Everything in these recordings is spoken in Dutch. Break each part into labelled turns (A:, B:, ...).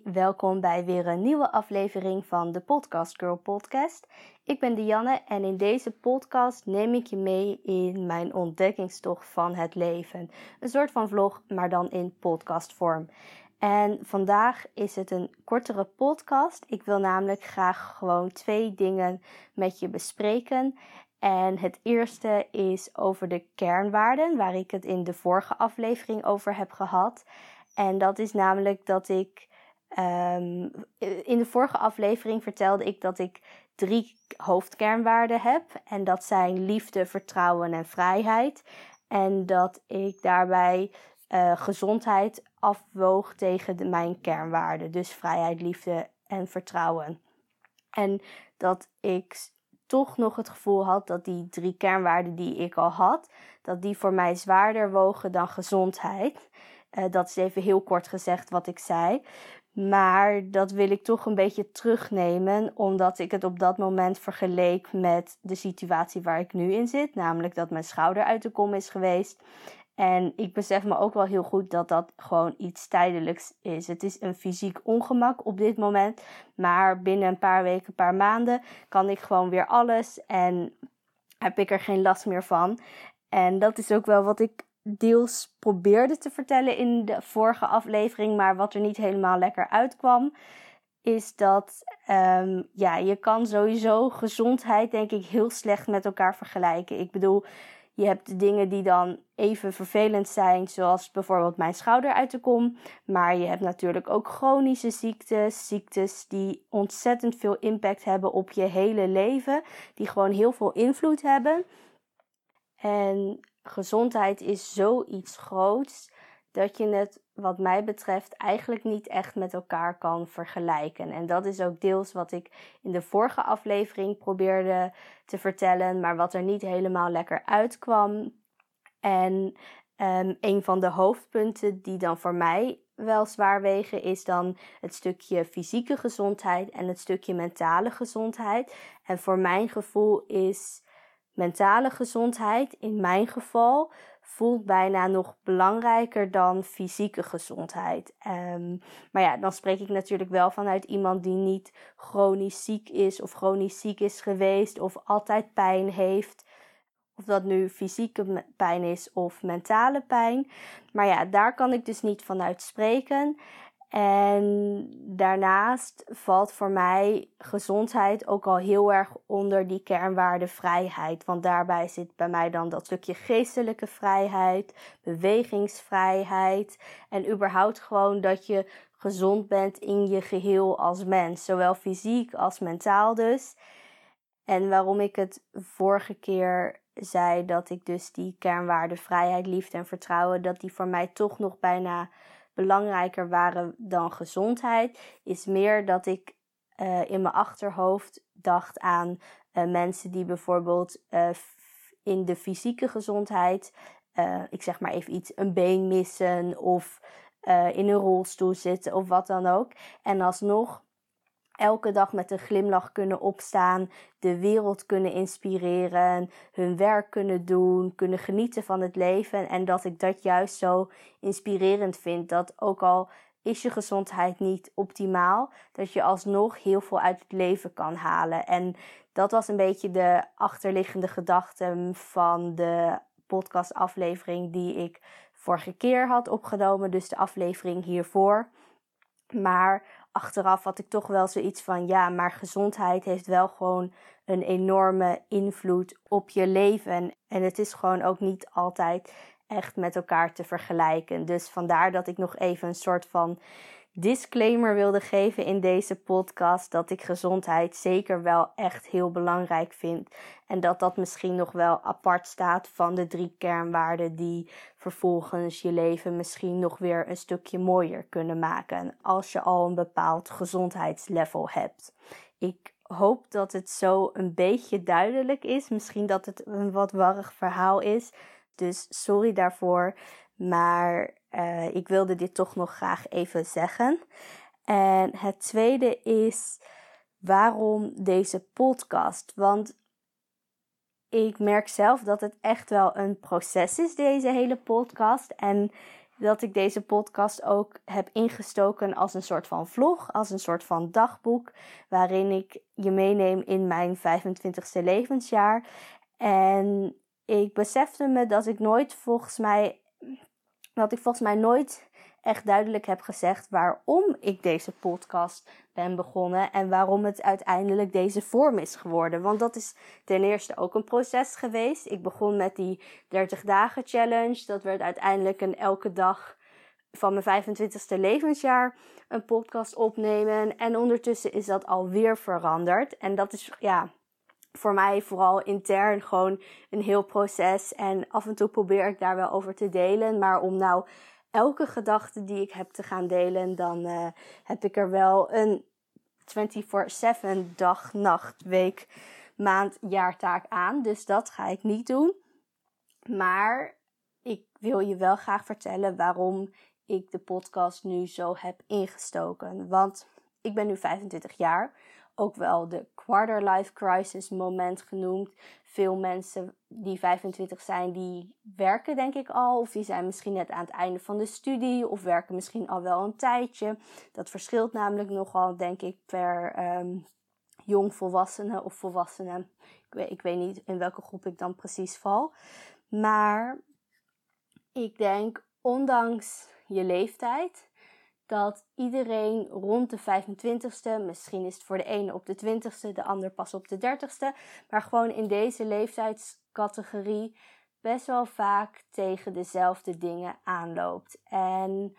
A: Welkom bij weer een nieuwe aflevering van de Podcast Girl Podcast. Ik ben Dianne en in deze podcast neem ik je mee in mijn ontdekkingstocht van het leven. Een soort van vlog, maar dan in podcastvorm. En vandaag is het een kortere podcast. Ik wil namelijk graag gewoon twee dingen met je bespreken. En het eerste is over de kernwaarden, waar ik het in de vorige aflevering over heb gehad. En dat is namelijk dat ik. Um, in de vorige aflevering vertelde ik dat ik drie hoofdkernwaarden heb. En dat zijn liefde, vertrouwen en vrijheid. En dat ik daarbij uh, gezondheid afwoog tegen de, mijn kernwaarden. Dus vrijheid, liefde en vertrouwen. En dat ik toch nog het gevoel had dat die drie kernwaarden die ik al had, dat die voor mij zwaarder wogen dan gezondheid. Uh, dat is even heel kort gezegd wat ik zei. Maar dat wil ik toch een beetje terugnemen, omdat ik het op dat moment vergeleek met de situatie waar ik nu in zit. Namelijk dat mijn schouder uit de kom is geweest. En ik besef me ook wel heel goed dat dat gewoon iets tijdelijks is. Het is een fysiek ongemak op dit moment. Maar binnen een paar weken, een paar maanden kan ik gewoon weer alles. En heb ik er geen last meer van. En dat is ook wel wat ik deels probeerde te vertellen in de vorige aflevering. Maar wat er niet helemaal lekker uitkwam. Is dat um, ja, je kan sowieso gezondheid denk ik heel slecht met elkaar vergelijken. Ik bedoel je hebt dingen die dan even vervelend zijn, zoals bijvoorbeeld mijn schouder uit de kom. Maar je hebt natuurlijk ook chronische ziektes, ziektes die ontzettend veel impact hebben op je hele leven, die gewoon heel veel invloed hebben. En gezondheid is zoiets groots dat je het, wat mij betreft, eigenlijk niet echt met elkaar kan vergelijken. En dat is ook deels wat ik in de vorige aflevering probeerde te vertellen, maar wat er niet helemaal lekker uitkwam. En um, een van de hoofdpunten die dan voor mij wel zwaar wegen, is dan het stukje fysieke gezondheid en het stukje mentale gezondheid. En voor mijn gevoel is mentale gezondheid in mijn geval voelt bijna nog belangrijker dan fysieke gezondheid. Um, maar ja, dan spreek ik natuurlijk wel vanuit iemand die niet chronisch ziek is of chronisch ziek is geweest of altijd pijn heeft. Of dat nu fysieke pijn is of mentale pijn. Maar ja, daar kan ik dus niet vanuit spreken. En daarnaast valt voor mij gezondheid ook al heel erg onder die kernwaarde vrijheid. Want daarbij zit bij mij dan dat stukje geestelijke vrijheid, bewegingsvrijheid en überhaupt gewoon dat je gezond bent in je geheel als mens, zowel fysiek als mentaal dus. En waarom ik het vorige keer zei dat ik dus die kernwaarde vrijheid, liefde en vertrouwen, dat die voor mij toch nog bijna belangrijker waren dan gezondheid, is meer dat ik uh, in mijn achterhoofd dacht aan uh, mensen die bijvoorbeeld uh, in de fysieke gezondheid, ik zeg maar even iets, een been missen of in een rolstoel zitten of wat dan ook. En alsnog elke dag met een glimlach kunnen opstaan, de wereld kunnen inspireren, hun werk kunnen doen, kunnen genieten van het leven. En dat ik dat juist zo inspirerend vind. Dat ook al is je gezondheid niet optimaal, dat je alsnog heel veel uit het leven kan halen. En dat was een beetje de achterliggende gedachte van de podcastaflevering die ik vorige keer had opgenomen, dus de aflevering hiervoor. Maar achteraf had ik toch wel zoiets van: ja, maar gezondheid heeft wel gewoon een enorme invloed op je leven. En het is gewoon ook niet altijd echt met elkaar te vergelijken. Dus vandaar dat ik nog even een soort van disclaimer wilde geven in deze podcast dat ik gezondheid zeker wel echt heel belangrijk vind. En dat dat misschien nog wel apart staat van de drie kernwaarden die vervolgens je leven misschien nog weer een stukje mooier kunnen maken als je al een bepaald gezondheidslevel hebt. Ik hoop dat het zo een beetje duidelijk is. Misschien dat het een wat warrig verhaal is. Dus sorry daarvoor. Maar uh, ik wilde dit toch nog graag even zeggen. En het tweede is waarom deze podcast? Want ik merk zelf dat het echt wel een proces is, deze hele podcast. En dat ik deze podcast ook heb ingestoken als een soort van vlog, als een soort van dagboek, waarin ik je meeneem in mijn 25ste levensjaar. En ik besefte me dat ik nooit volgens mij, dat ik volgens mij nooit echt duidelijk heb gezegd waarom ik deze podcast ben begonnen en waarom het uiteindelijk deze vorm is geworden. Want dat is ten eerste ook een proces geweest. Ik begon met die 30 dagen challenge. Dat werd uiteindelijk een elke dag van mijn 25ste levensjaar een podcast opnemen. En ondertussen is dat alweer veranderd. En dat is ja, voor mij vooral intern gewoon een heel proces. En af en toe probeer ik daar wel over te delen. Maar om nou elke gedachte die ik heb te gaan delen, dan uh, heb ik er wel een 24/7 dag, nacht, week, maand, jaartaak aan. Dus dat ga ik niet doen. Maar ik wil je wel graag vertellen waarom ik de podcast nu zo heb ingestoken. Want ik ben nu 25 jaar ook wel de quarter life crisis moment genoemd. Veel mensen die 25 zijn, die werken denk ik al. Of die zijn misschien net aan het einde van de studie. Of werken misschien al wel een tijdje. Dat verschilt namelijk nogal, denk ik, per um, jongvolwassene of volwassene. Ik weet, ik weet niet in welke groep ik dan precies val. Maar ik denk, ondanks je leeftijd dat iedereen rond de 25ste, misschien is het voor de ene op de 20ste, de ander pas op de 30ste, maar gewoon in deze leeftijdscategorie best wel vaak tegen dezelfde dingen aanloopt. En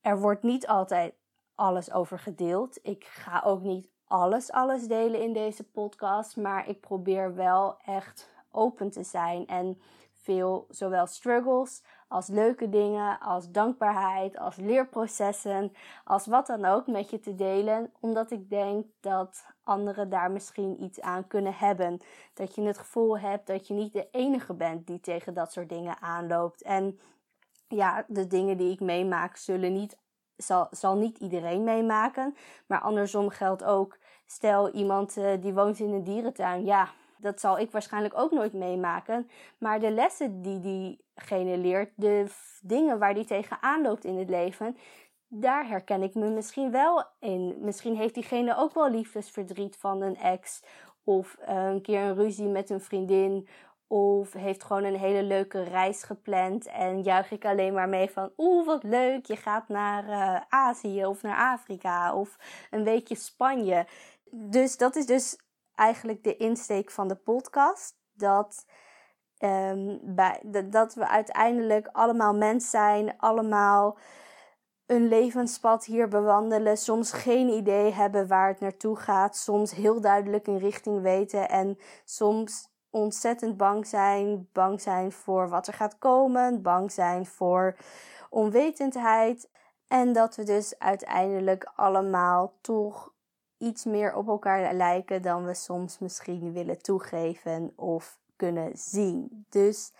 A: er wordt niet altijd alles over gedeeld. Ik ga ook niet alles, alles delen in deze podcast, maar ik probeer wel echt open te zijn en veel zowel struggles als leuke dingen, als dankbaarheid, als leerprocessen, als wat dan ook met je te delen, omdat ik denk dat anderen daar misschien iets aan kunnen hebben. Dat je het gevoel hebt dat je niet de enige bent die tegen dat soort dingen aanloopt. En ja, de dingen die ik meemaak zullen niet, zal, zal niet iedereen meemaken. Maar andersom geldt ook, stel iemand uh, die woont in een dierentuin, ja, dat zal ik waarschijnlijk ook nooit meemaken. Maar de lessen die diegene leert, de dingen waar die tegenaan loopt in het leven, daar herken ik me misschien wel in. Misschien heeft diegene ook wel liefdesverdriet van een ex. Of eh, een keer een ruzie met een vriendin. Of heeft gewoon een hele leuke reis gepland. En juich ik alleen maar mee van. Oeh, wat leuk. Je gaat naar uh, Azië of naar Afrika. Of een weekje Spanje. Dus dat is dus eigenlijk de insteek van de podcast. Dat, um, bij, dat we uiteindelijk allemaal mens zijn, allemaal een levenspad hier bewandelen, soms geen idee hebben waar het naartoe gaat, soms heel duidelijk een richting weten en soms ontzettend bang zijn, bang zijn voor wat er gaat komen, bang zijn voor onwetendheid en dat we dus uiteindelijk allemaal toch iets meer op elkaar lijken dan we soms misschien willen toegeven of kunnen zien. Dus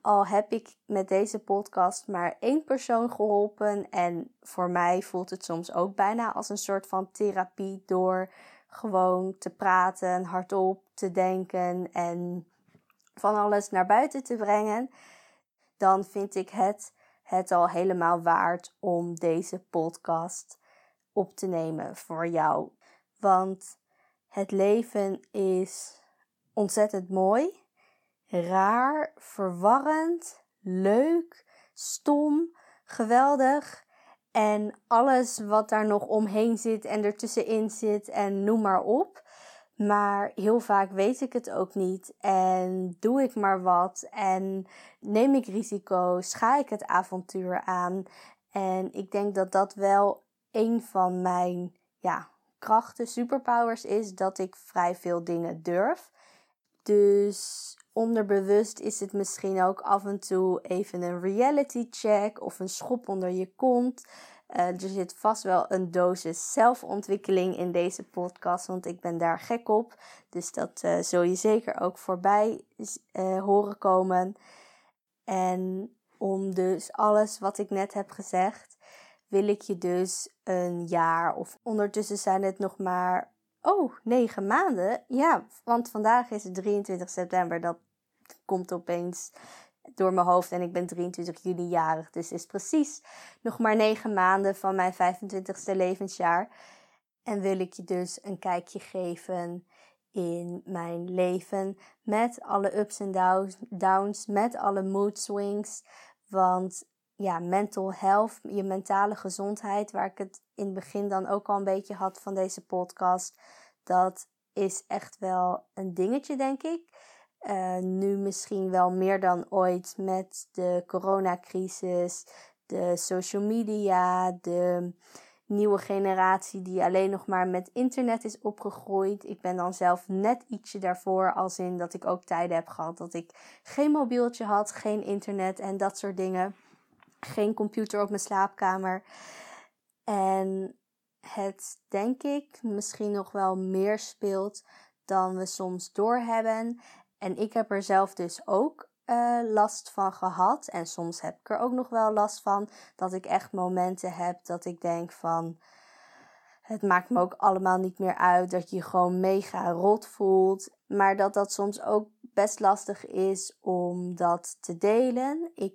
A: al heb ik met deze podcast maar één persoon geholpen en voor mij voelt het soms ook bijna als een soort van therapie door gewoon te praten, hardop te denken en van alles naar buiten te brengen, dan vind ik het het al helemaal waard om deze podcast op te nemen voor jou. Want het leven is ontzettend mooi, raar, verwarrend, leuk, stom, geweldig. En alles wat daar nog omheen zit en ertussenin zit en noem maar op. Maar heel vaak weet ik het ook niet en doe ik maar wat en neem ik risico's, ga ik het avontuur aan. En ik denk dat dat wel een van mijn ja, krachten, superpowers is dat ik vrij veel dingen durf. Dus onderbewust is het misschien ook af en toe even een reality check of een schop onder je kont. Uh, er zit vast wel een dosis zelfontwikkeling in deze podcast, want ik ben daar gek op. Dus dat uh, zul je zeker ook voorbij uh, horen komen. En om dus alles wat ik net heb gezegd, wil ik je dus een jaar of ondertussen zijn het nog maar, oh, negen maanden. Ja, want vandaag is het 23 september. Dat komt opeens door mijn hoofd. En ik ben 23 juli jarig. Dus is precies nog maar 9 maanden van mijn 25ste levensjaar. En wil ik je dus een kijkje geven in mijn leven. Met alle ups en downs, met alle mood swings. Want ja, mental health, je mentale gezondheid, waar ik het in het begin dan ook al een beetje had van deze podcast, dat is echt wel een dingetje, denk ik. Uh, nu misschien wel meer dan ooit met de coronacrisis, de social media, de nieuwe generatie die alleen nog maar met internet is opgegroeid. Ik ben dan zelf net ietsje daarvoor, als in dat ik ook tijden heb gehad dat ik geen mobieltje had, geen internet en dat soort dingen. Geen computer op mijn slaapkamer. En het, denk ik, misschien nog wel meer speelt dan we soms doorhebben. En ik heb er zelf dus ook uh, last van gehad. En soms heb ik er ook nog wel last van. Dat ik echt momenten heb dat ik denk van. Het maakt me ook allemaal niet meer uit. Dat je je gewoon mega rot voelt. Maar dat dat soms ook best lastig is om dat te delen. Ik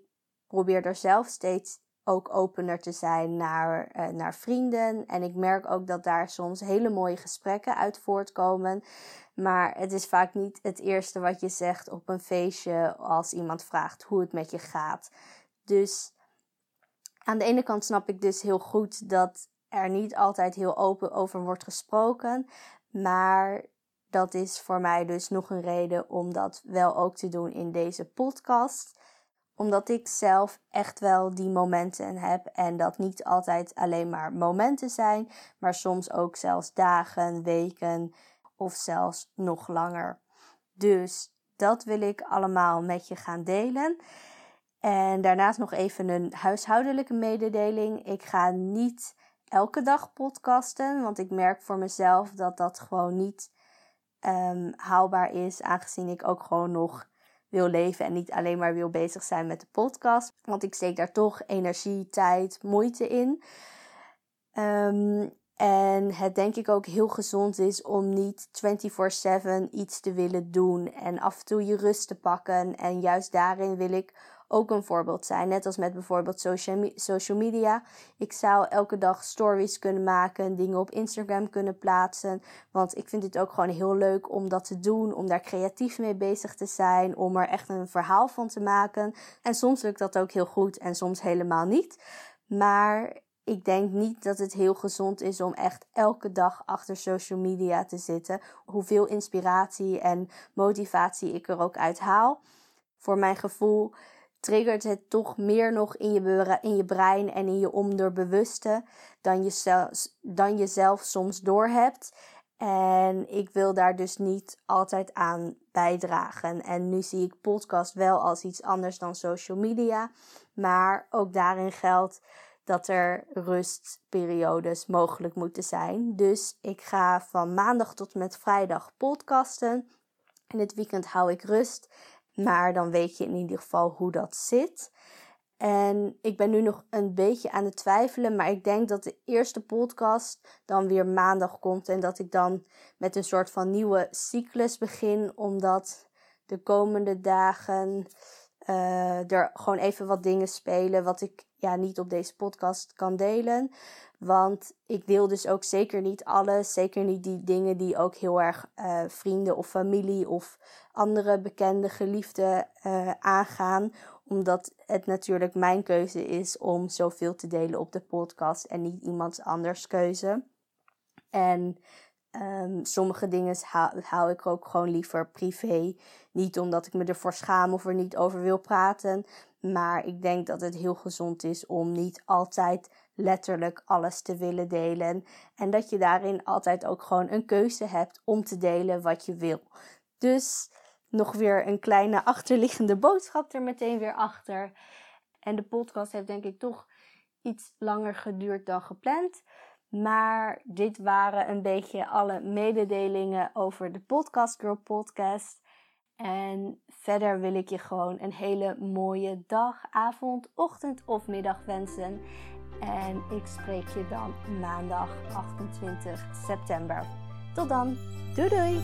A: probeer er zelf steeds ook opener te zijn naar, uh, naar vrienden. En ik merk ook dat daar soms hele mooie gesprekken uit voortkomen. Maar het is vaak niet het eerste wat je zegt op een feestje als iemand vraagt hoe het met je gaat. Dus aan de ene kant snap ik dus heel goed dat er niet altijd heel open over wordt gesproken. Maar dat is voor mij dus nog een reden om dat wel ook te doen in deze podcast omdat ik zelf echt wel die momenten heb. En dat niet altijd alleen maar momenten zijn, maar soms ook zelfs dagen, weken of zelfs nog langer. Dus dat wil ik allemaal met je gaan delen. En daarnaast nog even een huishoudelijke mededeling. Ik ga niet elke dag podcasten, want ik merk voor mezelf dat dat gewoon niet um, haalbaar is, aangezien ik ook gewoon nog wil leven en niet alleen maar wil bezig zijn met de podcast. Want ik steek daar toch energie, tijd, moeite in. Um, en het denk ik ook heel gezond is om niet 24/7 iets te willen doen en af en toe je rust te pakken. En juist daarin wil ik ook een voorbeeld zijn. Net als met bijvoorbeeld social, media. Ik zou elke dag stories kunnen maken, dingen op Instagram kunnen plaatsen. Want ik vind het ook gewoon heel leuk om dat te doen, om daar creatief mee bezig te zijn, om er echt een verhaal van te maken. En soms lukt dat ook heel goed en soms helemaal niet. Maar ik denk niet dat het heel gezond is om echt elke dag achter social media te zitten. Hoeveel inspiratie en motivatie ik er ook uit haal. Voor mijn gevoel triggert het toch meer nog in je, in je brein en in je onderbewuste dan je, zelf, dan je zelf soms doorhebt. En ik wil daar dus niet altijd aan bijdragen. En nu zie ik podcast wel als iets anders dan social media. Maar ook daarin geldt dat er rustperiodes mogelijk moeten zijn. Dus ik ga van maandag tot met vrijdag podcasten. In het weekend hou ik rust. Maar dan weet je in ieder geval hoe dat zit. En ik ben nu nog een beetje aan het twijfelen. Maar ik denk dat de eerste podcast dan weer maandag komt. En dat ik dan met een soort van nieuwe cyclus begin. Omdat de komende dagen uh, er gewoon even wat dingen spelen. Wat ik ja, niet op deze podcast kan delen. Want ik deel dus ook zeker niet alles. Zeker niet die dingen die ook heel erg uh, vrienden of familie of andere bekende geliefden uh, aangaan. Omdat het natuurlijk mijn keuze is om zoveel te delen op de podcast en niet iemands anders keuze. En um, sommige dingen hou, hou ik ook gewoon liever privé. Niet omdat ik me ervoor schaam of er niet over wil praten. Maar ik denk dat het heel gezond is om niet altijd letterlijk alles te willen delen. En dat je daarin altijd ook gewoon een keuze hebt om te delen wat je wil. Dus nog weer een kleine achterliggende boodschap er meteen weer achter. En de podcast heeft denk ik toch iets langer geduurd dan gepland. Maar dit waren een beetje alle mededelingen over de Podcast Girl podcast. En verder wil ik je gewoon een hele mooie dag, avond, ochtend of middag wensen. En ik spreek je dan maandag 28 september. Tot dan. Doei doei.